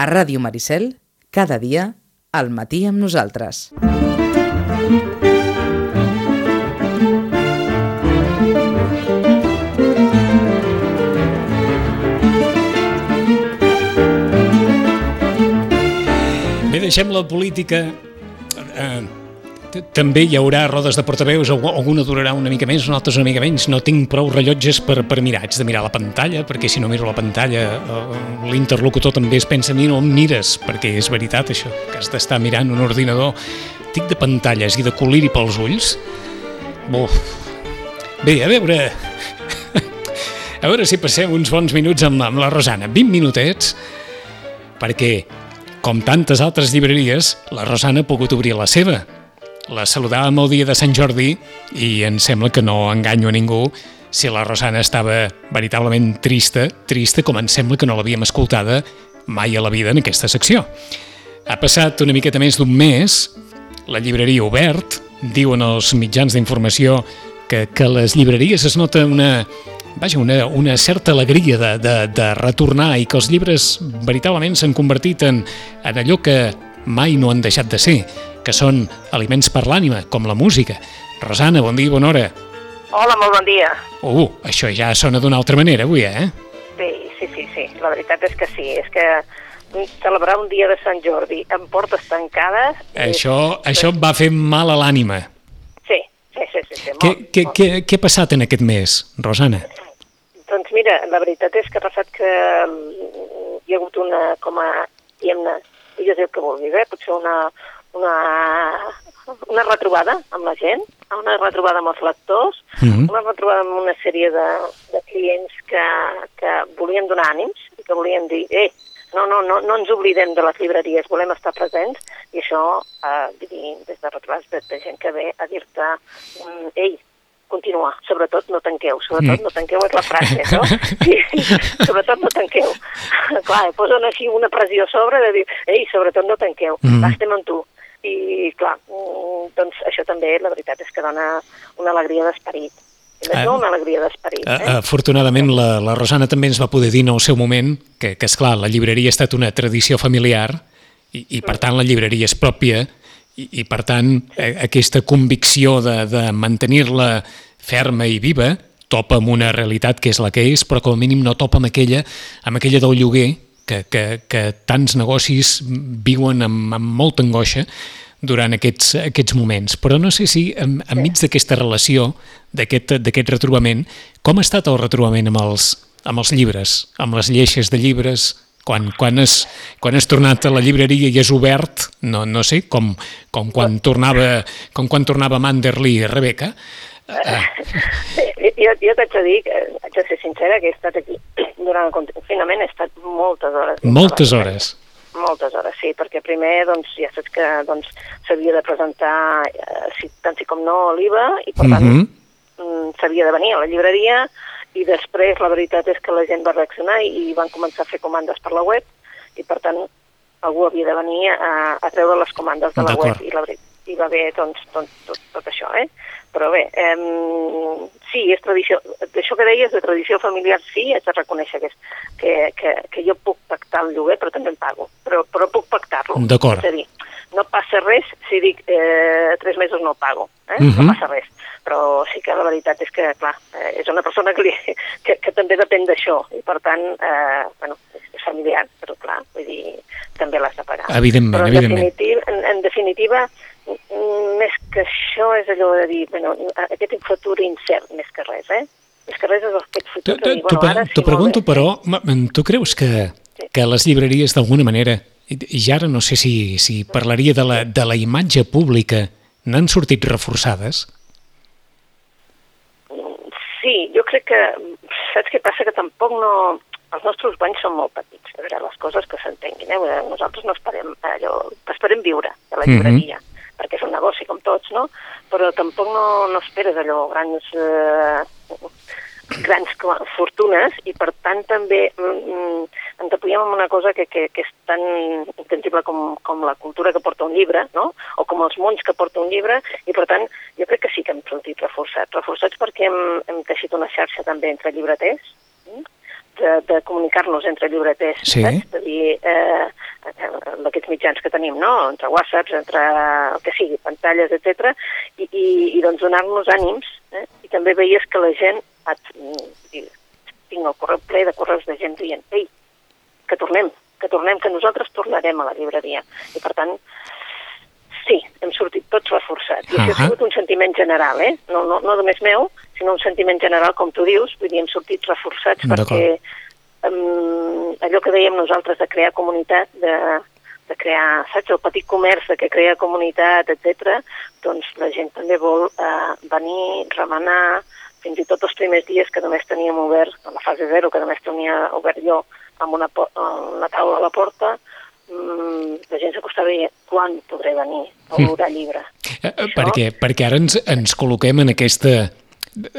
A Ràdio Maricel, cada dia, al matí amb nosaltres. Bé, deixem la política... Eh, també hi haurà rodes de portaveus, alguna durarà una mica més, altra una mica menys. No tinc prou rellotges per, per mirar, haig de mirar la pantalla, perquè si no miro la pantalla eh, l'interlocutor també es pensa a mi no em mires, perquè és veritat això, que has d'estar mirant un ordinador. Tic de pantalles i de col·liri pels ulls. Buf. Bé, a veure... A veure si passem uns bons minuts amb, amb la Rosana. 20 minutets, perquè, com tantes altres llibreries, la Rosana ha pogut obrir la seva la saludàvem el dia de Sant Jordi i em sembla que no enganyo a ningú si la Rosana estava veritablement trista, trista com em sembla que no l'havíem escoltada mai a la vida en aquesta secció. Ha passat una miqueta més d'un mes, la llibreria obert, diuen els mitjans d'informació que, que les llibreries es nota una, vaja, una, una certa alegria de, de, de retornar i que els llibres veritablement s'han convertit en, en allò que mai no han deixat de ser, que són aliments per l'ànima, com la música. Rosana, bon dia, bona hora. Hola, molt bon dia. Uh, això ja sona d'una altra manera avui, eh? Sí, sí, sí, sí, la veritat és que sí, és que celebrar un dia de Sant Jordi amb portes tancades... Això, és... això va fer mal a l'ànima. Sí, sí, sí, sí, sí molt, què, què, què, què ha passat en aquest mes, Rosana? Doncs mira, la veritat és que ha passat que hi ha hagut una, com a, diguem-ne, digues el que vulguis, eh? potser una, una, una retrobada amb la gent, una retrobada amb els lectors, mm -hmm. una retrobada amb una sèrie de, de clients que, que volien donar ànims i que volien dir, eh, no, no, no, no ens oblidem de les llibreries, volem estar presents, i això, eh, dir, des de retrobades de, de gent que ve a dir-te, mm, ei, continuar, sobretot no tanqueu, sobretot mm. no tanqueu és la frase, no? Sí, sobretot no tanqueu. Clar, posen així una pressió a sobre de dir, ei, sobretot no tanqueu, mm. estem amb tu i clar, mm, doncs això també la veritat és que dona una alegria d'esperit. Eh, una alegria d'esperit. Eh? eh? Afortunadament la, la Rosana també ens va poder dir en el seu moment que, que és clar, la llibreria ha estat una tradició familiar i, i per mm. tant la llibreria és pròpia i, i per tant sí. aquesta convicció de, de mantenir-la ferma i viva topa amb una realitat que és la que és, però com a mínim no topa amb aquella, amb aquella del lloguer que, que, que tants negocis viuen amb, amb molta angoixa durant aquests, aquests moments. Però no sé si en, enmig d'aquesta relació, d'aquest retrobament, com ha estat el retrobament amb els, amb els llibres, amb les lleixes de llibres, quan, quan, has, quan has tornat a la llibreria i has obert, no, no sé, com, com, quan tornava, com quan tornava Manderly i Rebeca, Sí, jo, jo t'haig de dir, que, haig de ser sincera, que he estat aquí durant el confinament, he estat moltes hores. Moltes hores? Moltes hores, sí, perquè primer doncs, ja saps que doncs, s'havia de presentar eh, si, tant si com no l'IVA i per tant mm -hmm. s'havia de venir a la llibreria i després la veritat és que la gent va reaccionar i, i van començar a fer comandes per la web i per tant algú havia de venir a, a treure les comandes de la web i, la, i va haver doncs, tot, tot, tot això, eh? Però bé, eh, sí, és tradició, això que deies de tradició familiar, sí, haig de reconèixer que, és, que, que, que jo puc pactar el lloguer, però també en pago, però, però puc pactar-lo. D'acord. És a dir, no passa res si dic eh, tres mesos no pago, eh? Uh -huh. no mhm. passa res. Però sí que la veritat és que, clar, eh, és una persona que, li, que, que també depèn d'això, i per tant, eh, bueno, és familiar, però clar, vull dir, també l'has de pagar. Evidentment, però en evidentment. Definitiva, en, en definitiva, més que això és allò de dir, bueno, aquest futur incert més que res, eh? Més que res és aquest futur dir, bueno, ara... T'ho pregunto, però, tu creus que, que les llibreries d'alguna manera, i ara no sé si, si parlaria de la, de la imatge pública, n'han sortit reforçades? Sí, jo crec que, saps què passa? Que tampoc no... Els nostres banys són molt petits, a veure, les coses que s'entenguin, eh? Nosaltres no esperem allò, esperem viure a la mhm. llibreria. Mm -hmm perquè és un negoci com tots, no? Però tampoc no, no esperes allò grans, eh, grans fortunes i per tant també mm, ens apoyem en una cosa que, que, que és tan intangible com, com la cultura que porta un llibre, no? O com els mons que porta un llibre i per tant jo crec que sí que hem sortit reforçats. Reforçats perquè hem, hem teixit una xarxa també entre llibreters, mm? de, de comunicar-nos entre llibreters, sí. saps? De dir, eh, d'aquests mitjans que tenim, no? entre whatsapps, entre el que sigui, pantalles, etc i, i, i doncs donar-nos ànims. Eh? I també veies que la gent, et, tinc el correu ple de correus de gent dient, ei, que tornem, que tornem, que nosaltres tornarem a la llibreria. I per tant, sí, hem sortit tots reforçats. I uh -huh. això ha sigut un sentiment general, eh? No, no, no només meu, sinó un sentiment general, com tu dius, vull dir, hem sortit reforçats perquè um, allò que dèiem nosaltres de crear comunitat, de, de crear, saps, el petit comerç que crea comunitat, etc. doncs la gent també vol eh, venir, remenar, fins i tot els primers dies que només teníem obert, a la fase 0, que només tenia obert jo amb una, una taula a la porta, mmm, la gent s'acostava i quan podré venir a hm. veure llibre. Eh, eh perquè, perquè ara ens, ens col·loquem en aquesta...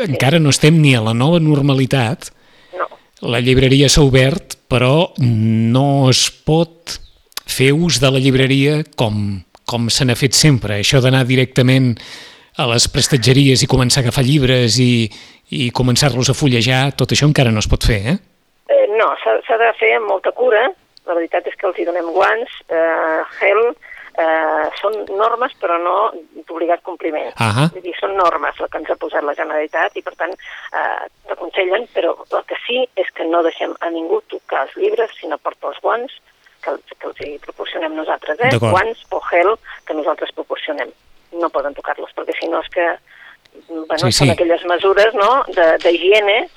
Encara no estem ni a la nova normalitat. No. La llibreria s'ha obert, però no es pot fer ús de la llibreria com, com se n'ha fet sempre. Això d'anar directament a les prestatgeries i començar a agafar llibres i, i començar-los a fullejar, tot això encara no es pot fer, eh? eh no, s'ha de fer amb molta cura. La veritat és que els hi donem guants, eh, gel, eh, són normes però no d'obligat compliment. Uh -huh. Vull dir, són normes el que ens ha posat la Generalitat i per tant eh, t'aconsellen, però el que sí és que no deixem a ningú tocar els llibres si no porta els guants que, que els hi proporcionem nosaltres, eh? guants o gel que nosaltres proporcionem no poden tocar-los, perquè si no és que bueno, sí, sí. són aquelles mesures no, d'higiene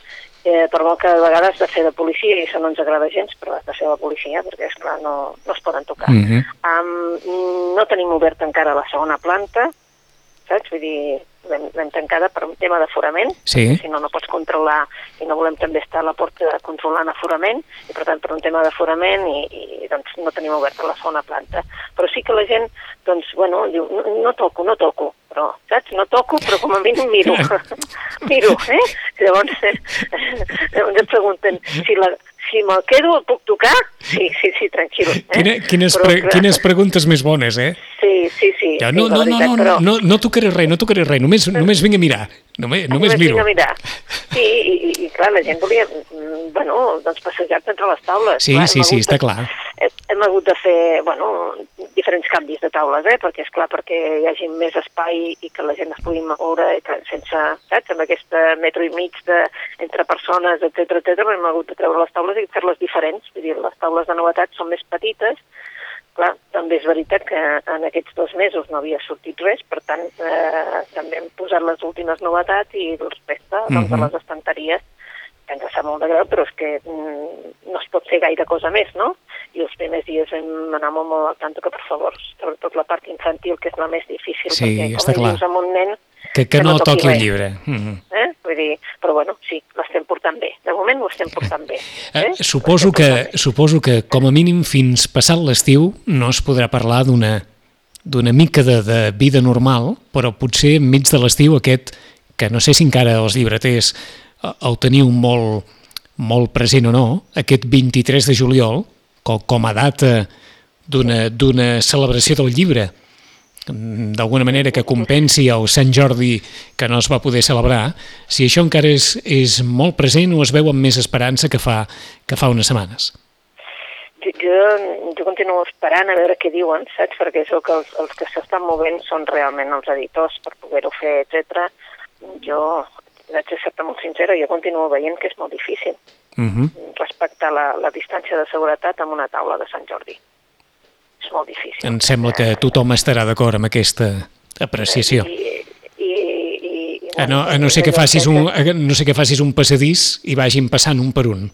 eh, per molt que a vegades de fer de policia i això no ens agrada gens, però has de ser de policia perquè, esclar, no, no es poden tocar. Mm -hmm. um, no tenim obert encara la segona planta, saps? Vull dir, l'hem tancada per un tema d'aforament, sí. si no, no pots controlar, i no volem també estar a la porta controlant aforament, i per tant per un tema d'aforament i, i doncs no tenim oberta la segona planta. Però sí que la gent, doncs, bueno, diu, no, no toco, no toco, però, saps? No toco, però com a mínim miro. miro, eh? Llavors, eh, llavors em pregunten si la, si me'l quedo, el puc tocar? Sí, sí, sí, tranquil. Eh? Quina, quines, pre quines preguntes més bones, eh? Sí, sí, sí. Ja, no, sí, no, veritat, no, no, però... no, no tocaré res, no tocaré res, només, només vinc a mirar. Només, només, només miro. Vinc a mirar. Sí, i, i, i clar, la gent volia, mm, bueno, doncs passejar-te entre les taules. Sí, clar, sí, sí, està clar. Hem hagut de fer, bueno, diferents canvis de taules, eh? perquè és clar perquè hi hagi més espai i que la gent es pugui moure que sense, saps, amb aquest metro i mig de, entre persones, etc etc. hem hagut de treure les taules i fer-les diferents, vull dir, les taules de novetats són més petites, clar, també és veritat que en aquests dos mesos no havia sortit res, per tant, eh, també hem posat les últimes novetats i respecte uh -huh. doncs, a mhm. les estanteries que ens sap molt de greu, però és que mm, no es pot fer gaire cosa més, no? I els primers dies vam anar molt, molt al tanto que, per favor, sobretot la part infantil, que és la més difícil, sí, perquè està com dius amb un nen... Que, que, que no, no toqui el llibre. Mm -hmm. eh? Vull dir, però bueno, sí, l'estem portant bé. De moment ho estem portant bé. Eh? Eh? Suposo, que, suposo que, com a mínim, fins passat l'estiu no es podrà parlar d'una d'una mica de, de vida normal, però potser enmig de l'estiu aquest, que no sé si encara els llibreters el teniu molt, molt present o no, aquest 23 de juliol, com, com a data d'una celebració del llibre, d'alguna manera que compensi el Sant Jordi que no es va poder celebrar, si això encara és, és molt present o es veu amb més esperança que fa, que fa unes setmanes? Jo, jo, jo continuo esperant a veure què diuen, saps? Perquè és que els, els que s'estan movent són realment els editors per poder-ho fer, etc. Jo vaig ser molt sincera, jo continuo veient que és molt difícil uh mhm. -huh. respectar la, la distància de seguretat amb una taula de Sant Jordi. És molt difícil. Em sembla que tothom estarà d'acord amb aquesta apreciació. I, i, i, i a, no, a no ser que facis un, no sé que facis un passadís i vagin passant un per un.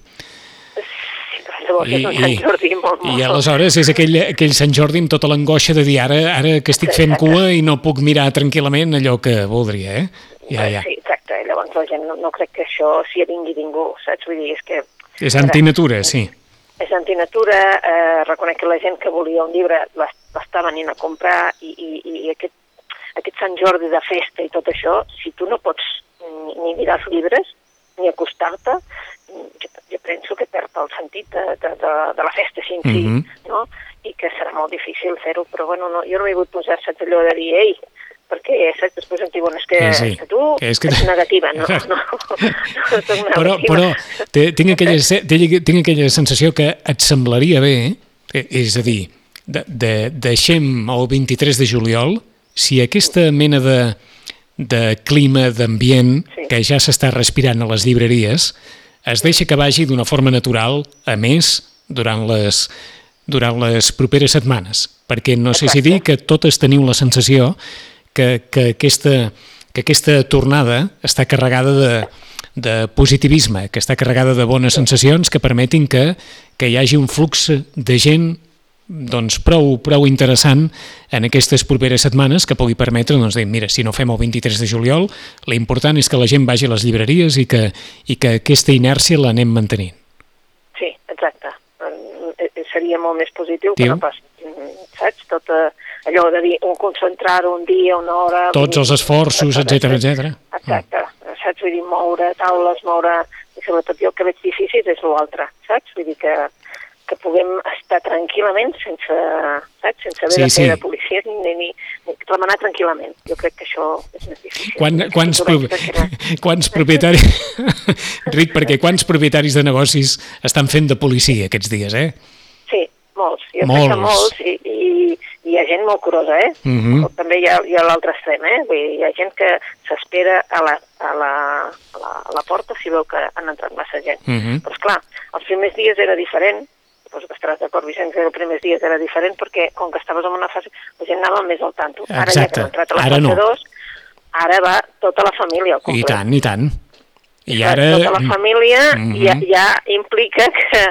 I, i, Jordi molt, molt. I aleshores és aquell, aquell Sant Jordi amb tota l'angoixa de dir ara, ara que estic fent cua i no puc mirar tranquil·lament allò que voldria, eh? Ja, ja. Sí, la gent no, no crec que això s'hi avingui ningú, saps? Vull dir, és que... És antinatura, sí. És antinatura, eh, reconec que la gent que volia un llibre l'està venint a comprar i, i, i aquest, aquest Sant Jordi de festa i tot això, si tu no pots ni, ni mirar els llibres, ni acostar-te, jo, jo penso que perd el sentit de, de, de, de la festa sí, en si, mm -hmm. no? I que serà molt difícil fer-ho, però bueno, no, jo no he hagut posar se allò de dir, ei, perquè saps, després em diuen és que, sí, sí. que tu que és que... ets negativa, no, no, no, no soc negativa. Però, però tinc, aquella, tinc aquella sensació que et semblaria bé, eh, és a dir, de, de, deixem el 23 de juliol, si aquesta mena de, de clima, d'ambient, Sí. que ja s'està respirant a les llibreries, es deixa que vagi d'una forma natural, a més, durant les, durant les properes setmanes. Perquè no sé si Exacte. dir que totes teniu la sensació que, que, aquesta, que aquesta tornada està carregada de, de positivisme, que està carregada de bones sensacions que permetin que, que hi hagi un flux de gent doncs, prou, prou interessant en aquestes properes setmanes que pugui permetre doncs, dir, mira, si no fem el 23 de juliol, l'important és que la gent vagi a les llibreries i que, i que aquesta inèrcia l'anem mantenint. Sí, exacte. Eh, eh, Seria molt més positiu que Diu. no pas, mm, saps? Tot eh, allò de dir, un concentrar un dia, una hora... Tots els esforços, etc etc. Exacte, saps? Vull dir, moure taules, moure... I sobretot jo el que veig difícil és l'altre, saps? Vull dir que, que puguem estar tranquil·lament sense, saps? sense haver Sí, de fer sí. de policia ni, ni, ni remenar tranquil·lament. Jo crec que això és més difícil. Quan, quants, pro, quants propietaris... Ric, perquè quants propietaris de negocis estan fent de policia aquests dies, eh? Sí, molts. Jo Molts. crec que molts i, i hi ha gent molt curosa, eh? Mhm. O també hi ha, hi ha l'altre extrem, eh? Vull dir, hi ha gent que s'espera a, la, a, la, a, la, a la porta si veu que han entrat massa gent. Mhm. Però, esclar, els primers dies era diferent, que estaràs d'acord, Vicenç, que els primers dies era diferent perquè, com que estaves en una fase, la gent anava més al tanto. Ara ja que Exacte. hem entrat a la Ara fase no. 2, ara va tota la família al I complet. tant, i tant. I ara... Tota la família Mhm. ja, ja implica que,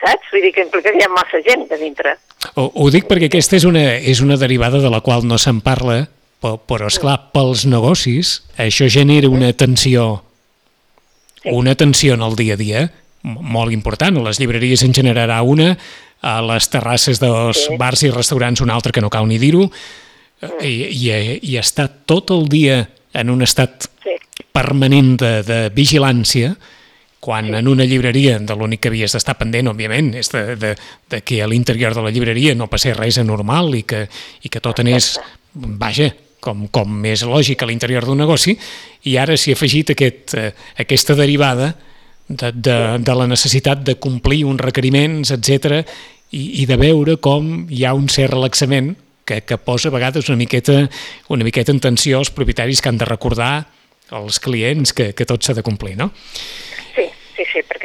saps? Vull dir que implica que hi ha massa gent de dintre. Ho, ho dic perquè aquesta és una, és una derivada de la qual no se'n parla, però, però esclar, pels negocis això genera una tensió Sí. una tensió en el dia a dia molt important. A les llibreries en generarà una, a les terrasses dels Sí. bars i restaurants una altra que no cal ni dir-ho, i, i, i està tot el dia en un estat Sí, permanent de, de vigilància, quan en una llibreria de l'únic que havies d'estar pendent, òbviament, és de, de, de que a l'interior de la llibreria no passés res anormal i que, i que tot anés, vaja, com, com és lògic a l'interior d'un negoci, i ara s'hi ha afegit aquest, eh, aquesta derivada de, de, de la necessitat de complir uns requeriments, etc i, i de veure com hi ha un cert relaxament que, que posa a vegades una miqueta, una miqueta en tensió als propietaris que han de recordar als clients que, que tot s'ha de complir, no?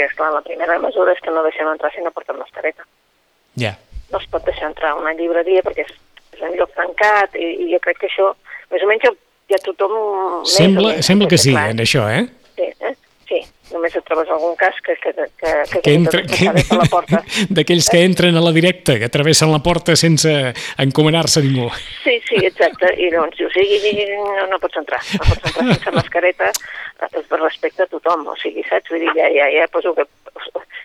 Perquè, esclar, la primera mesura és que no deixem entrar si no portem mascareta. Ja. No es pot deixar entrar a una llibreria perquè és, és un lloc tancat i, i jo crec que això, més o menys, ja, tothom... més o Sembla, sembla que sí, clar, en això, eh? Sí, eh? Només et trobes algun cas que, que, que, que, Que entra, que, que la porta. D'aquells que entren a la directa, que travessen la porta sense encomanar-se a ningú. Sí, sí, exacte. I doncs dius, sí, no, no pots entrar. No pots entrar sense mascareta eh, per respecte a tothom. O sigui, saps? Vull dir, ja, ja, ja poso que...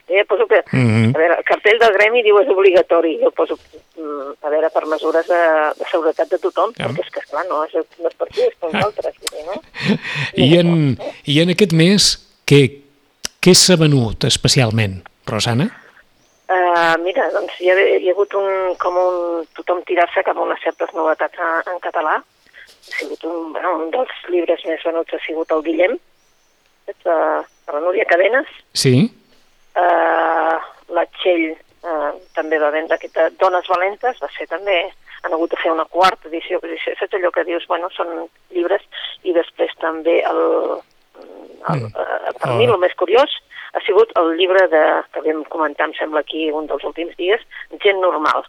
Ja poso que... Mhm. A veure, el cartell del gremi diu és obligatori. Jo poso, mm, a veure, per mesures de, de seguretat de tothom, Ja. perquè és que, esclar, no és, no és per tu, és per nosaltres. Dir, no? I en, I en aquest mes, què, què s'ha venut especialment, Rosana? Uh, mira, doncs hi ha, hi ha hagut un, com un, tothom tirar-se cap a unes certes novetats en, en català. Ha sigut un, bueno, un dels llibres més venuts ha sigut el Guillem, saps? Uh, de la Núria Cadenes. Sí? Uh, la Txell uh, també va vendre aquesta Dones Valentes, va ser també, han hagut de fer una quarta edició, saps allò que dius, bueno, són llibres, i després també el, el, Mm. uh, per Oh. mi el més curiós ha sigut el llibre de, que vam comentar, em sembla aquí, un dels últims dies, Gent normal,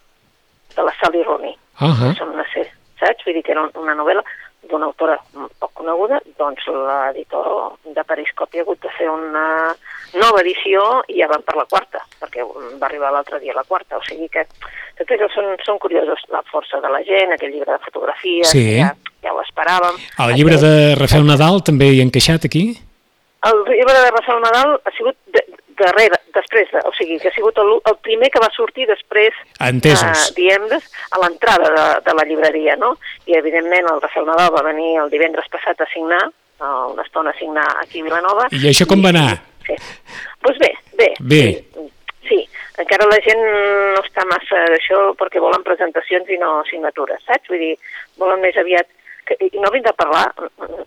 de la Sally Rooney. Uh -huh. Ser, saps? Vull dir que era una novel·la d'una autora poc coneguda, doncs l'editor de Periscopi ha hagut de fer una nova edició i ja van per la quarta, perquè va arribar l'altre dia la quarta, o sigui que tot això són, són curiosos, la força de la gent, aquell llibre de fotografies, Sí. ja, ja ho esperàvem. El llibre de Rafael Nadal també hi ha encaixat aquí? El llibre de Rafael Nadal ha sigut de, darrere, després, de, o sigui, que ha sigut el, el primer que va sortir després, Entesos. eh, diem, a l'entrada de, de la llibreria, no? I, evidentment, el Rafael Nadal va venir el divendres passat a signar, uh, una estona a signar aquí a Vilanova. I això com va anar? Sí. Doncs bé, bé. Bé. Sí, sí, encara la gent no està massa d'això perquè volen presentacions i no signatures, saps? Vull dir, volen més aviat que, i no vindrà a parlar,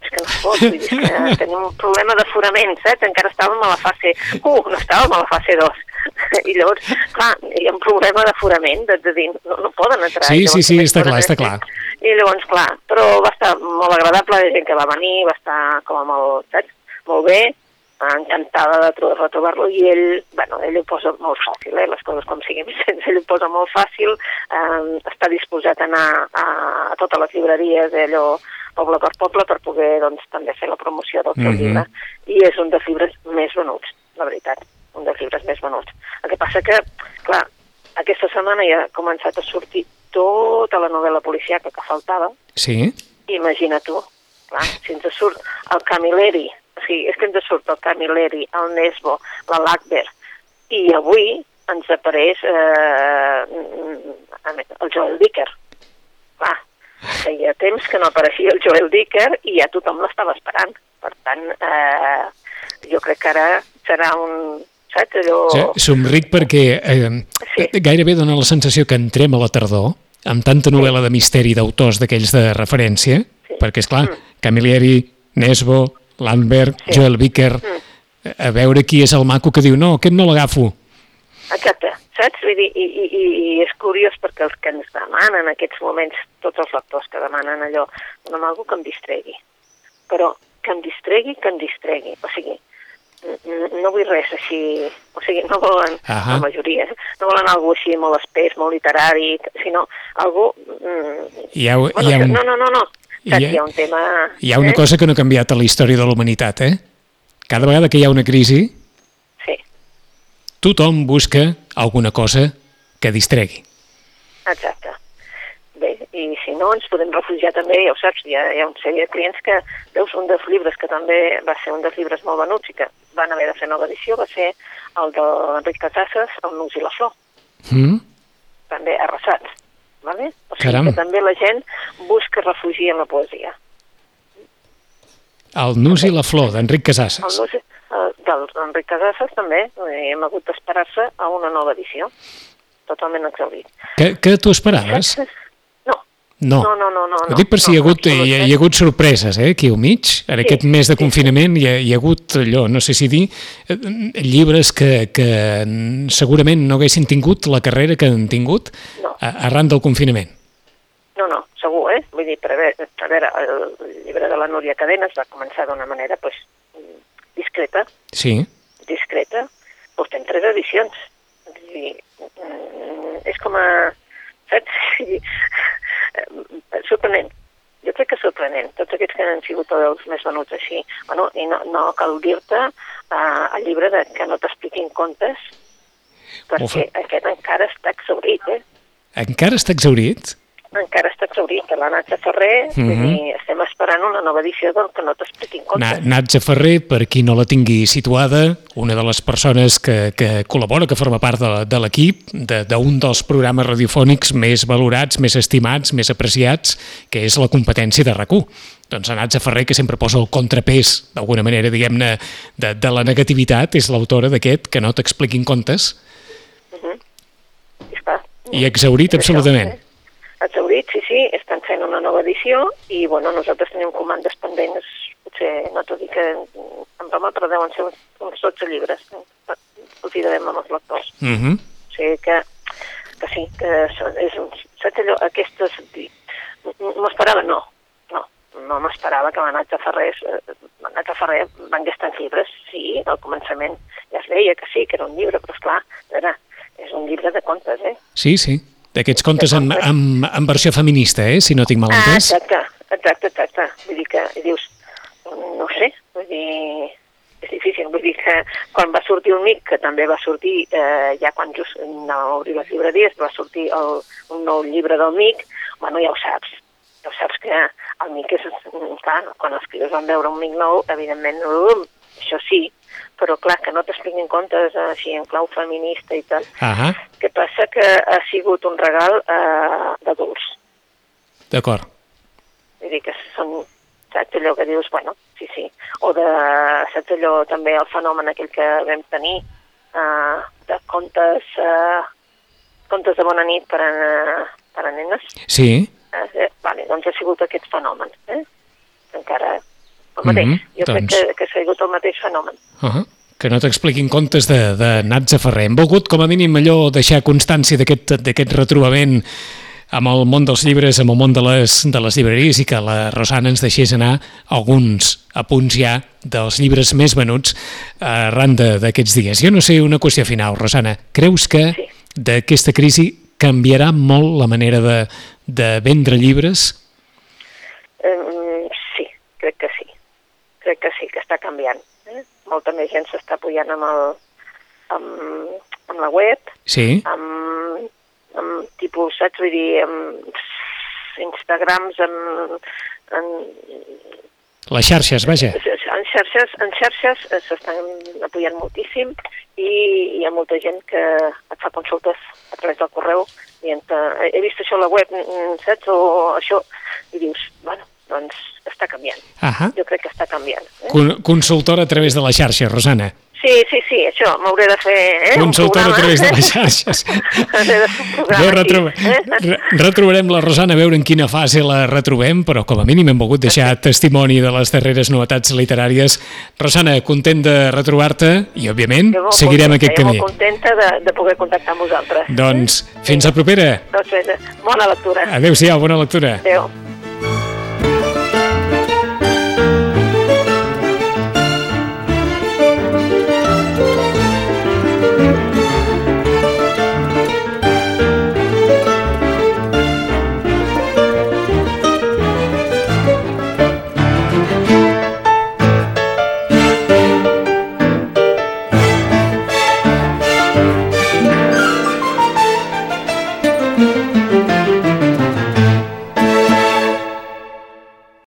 és que no es pot, vull dir, que tenim un problema d'aforament, saps? Encara estàvem a la fase 1, no estàvem a la fase 2. I llavors, clar, hi ha un problema d'aforament, de, de dir, no, no poden entrar. Sí, sí, llavors sí, només està clar, està clar. I llavors, clar, però va estar molt agradable, la gent que va venir, va estar com a molt, saps? Molt bé, encantada de tro- retrobar-lo i ell, bueno, ell ho posa molt fàcil, eh, les coses com siguin, ell ho posa molt fàcil, eh, està disposat a anar a, a totes les llibreries, eh, allò, poble per poble, per poder doncs, també fer la promoció del seu Mhm. llibre. I és un dels llibres més venuts, la veritat, un dels llibres més venuts. El que passa que, clar, aquesta setmana ja ha començat a sortir tota la novel·la policiaca que faltava, Sí? Imagina tu, clar, si ens surt el Camilleri, sigui, és que ens surt el Camilleri, el Nesbo, la Lackber, i avui ens apareix eh, el Joel Dicker. Clar, feia temps que no apareixia el Joel Dicker i ja tothom l'estava esperant. Per tant, eh, jo crec que ara serà un... Saps allò... Sí, somric perquè eh, Sí. gairebé dona la sensació que entrem a la tardor amb tanta novel·la de misteri d'autors d'aquells de referència, Sí. perquè, és clar, Camilleri, Nesbo, Landberg, Sí. Joel Vicker, a veure qui és el maco que diu no, aquest no l'agafo. Exacte, saps? Vull dir, i, i, i i és curiós perquè els que ens demanen en aquests moments, tots els lectors que demanen allò, dona'm algú que em distregui. Però que em distregui, que em distregui. O sigui, no vull res així... O sigui, no volen, Ahà. la majoria, no volen algú així molt espès, molt literari, sinó algú... Mm, Hi ha, bueno, hi ha, un, No, no, no, no. Hi Saps? ha- Hi ha un tema... hi ha una eh? cosa que no ha canviat a la història de la humanitat, eh? Cada vegada que hi ha una crisi, Sí, tothom busca alguna cosa que distregui. Exacte. Bé, i si no, ens podem refugiar també, ja ho saps, hi ha, hi ha un sèrie de clients que, veus, un dels llibres que també va ser un dels llibres molt venuts i que van haver de fer nova edició va ser el de l'Enric Casasses, El Nus i la Flor, Mm? també arrasats. Vale? O sigui Caram. que també la gent busca refugi en la poesia. El nus i la flor, d'Enric El Casasses. Nus eh, del Enric Casasses també eh, hem hagut d'esperar-se a una nova edició, totalment exhaurit. Que, que tu esperaves? No. no, no, no. no, Ho dic per si no, hi ha hagut, hi, ha, hi ha hagut sorpreses, eh, aquí al mig. En Sí, aquest mes de sí, confinament hi ha, hi ha hagut allò, no sé si dir, eh, llibres que, que segurament no haguessin tingut la carrera que han tingut No. arran del confinament. No, no, segur, eh? Vull dir, per a veure, a veure el llibre de la Núria Cadenes va començar d'una manera pues, discreta, Sí, discreta. Portem tres edicions. Vull dir, mm, és com a... Saps? Eh, sorprenent. Jo crec que és sorprenent. Tots aquests que han sigut els més venuts així. Bueno, i no, no cal dir-te eh, el llibre de que no t'expliquin contes, perquè Ufa. aquest encara està exaurit, eh? encara està exaurit? Encara està exaurit, que la Natxa Ferrer, mm Mhm. -hmm. i estem esperant una nova edició del que no t'expliquin Na, contes. Natza Ferrer, per qui no la tingui situada, una de les persones que, que col·labora, que forma part de, de l'equip, de- d'un de, dels programes radiofònics més valorats, més estimats, més apreciats, que és la competència de RAC1. Doncs la Natza Ferrer, que sempre posa el contrapès, d'alguna manera, diguem-ne, de, de la negativitat, és l'autora d'aquest, que no t'expliquin contes, I, està. i exaurit És això, absolutament. Exaurit, sí, sí, estan fent una nova edició i, bueno, nosaltres tenim comandes pendents, potser no t'ho dic que en broma, però deuen ser uns, uns 12 llibres. Els hi devem amb els lectors. Uh -huh. O sigui que, que sí, que és un, saps allò, aquestes... M'ho esperava? No, no, no m'esperava que la Natxa Ferrer, eh, la Natxa Ferrer vengués tants llibres. Sí, al començament ja es veia que sí, que era un llibre, però esclar, era, és un llibre de contes, eh? Sí, sí. D'aquests contes en, en, en versió feminista, eh? si no tinc mal Ah, entès. exacte, exacte, exacte. Vull dir que dius, no sé, vull dir, és difícil. Vull dir que quan va sortir el MIC, que també va sortir, eh, ja quan just no obrir les llibreries, va sortir el, un nou llibre del MIC, bueno, ja ho saps. Ja ho saps que el MIC és, clar, quan els crios van veure un MIC nou, evidentment, això sí, però clar, que no t'expliquin contes així en clau feminista i tal. Ahà, Què passa que ha sigut un regal eh, d'adults. d'acord. Vull dir que són, saps allò que dius, bueno, sí, sí. O de, saps allò també el fenomen aquell que vam tenir uh, de contes, uh, contes de bona nit per a, per a nenes. Sí, Eh, eh, vale, doncs ha sigut aquest fenomen. Eh? Encara el mateix. Mhm, jo doncs. crec que, que ha sigut el mateix fenomen. uh -huh. que no t'expliquin contes de, de nats a Ferrer. Hem volgut, com a mínim, allò deixar constància d'aquest retrobament amb el món dels llibres, amb el món de les, de les llibreries i que la Rosana ens deixés anar alguns apunts ja dels llibres més venuts arran d'aquests dies. Jo no sé, una qüestió final, Rosana. Creus que Sí. d'aquesta crisi canviarà molt la manera de, de vendre llibres? Eh, sí, crec que sí. Crec que sí, que està canviant. Eh? Molta més gent s'està apoyant amb, el, amb, amb la web, Sí? amb, amb tipus, saps, vull dir, amb Instagrams, amb, amb, Les xarxes, vaja. en xarxes, en xarxes eh, s'estan apoyant moltíssim i hi ha molta gent que et fa consultes a través del correu dient he vist això a la web, saps, o això, i dius, bueno, doncs està canviant. Ahà. Jo crec que està canviant. Eh? Con consultora a través de la xarxa, Rosana. Sí, sí, sí, això, m'hauré de fer eh, un Consultora a programa. través de les xarxes. Un Bé, aquí, retroba, eh? re retrobarem la Rosana a veure en quina fase la retrobem, però com a mínim hem volgut deixar testimoni de les darreres novetats literàries. Rosana, content de retrobar-te i, òbviament, Jo seguirem contenta, aquest jo camí. molt contenta de, de poder contactar amb vosaltres. Doncs fins a propera. Doncs bona lectura. Adéu-siau, bona lectura. Adéu.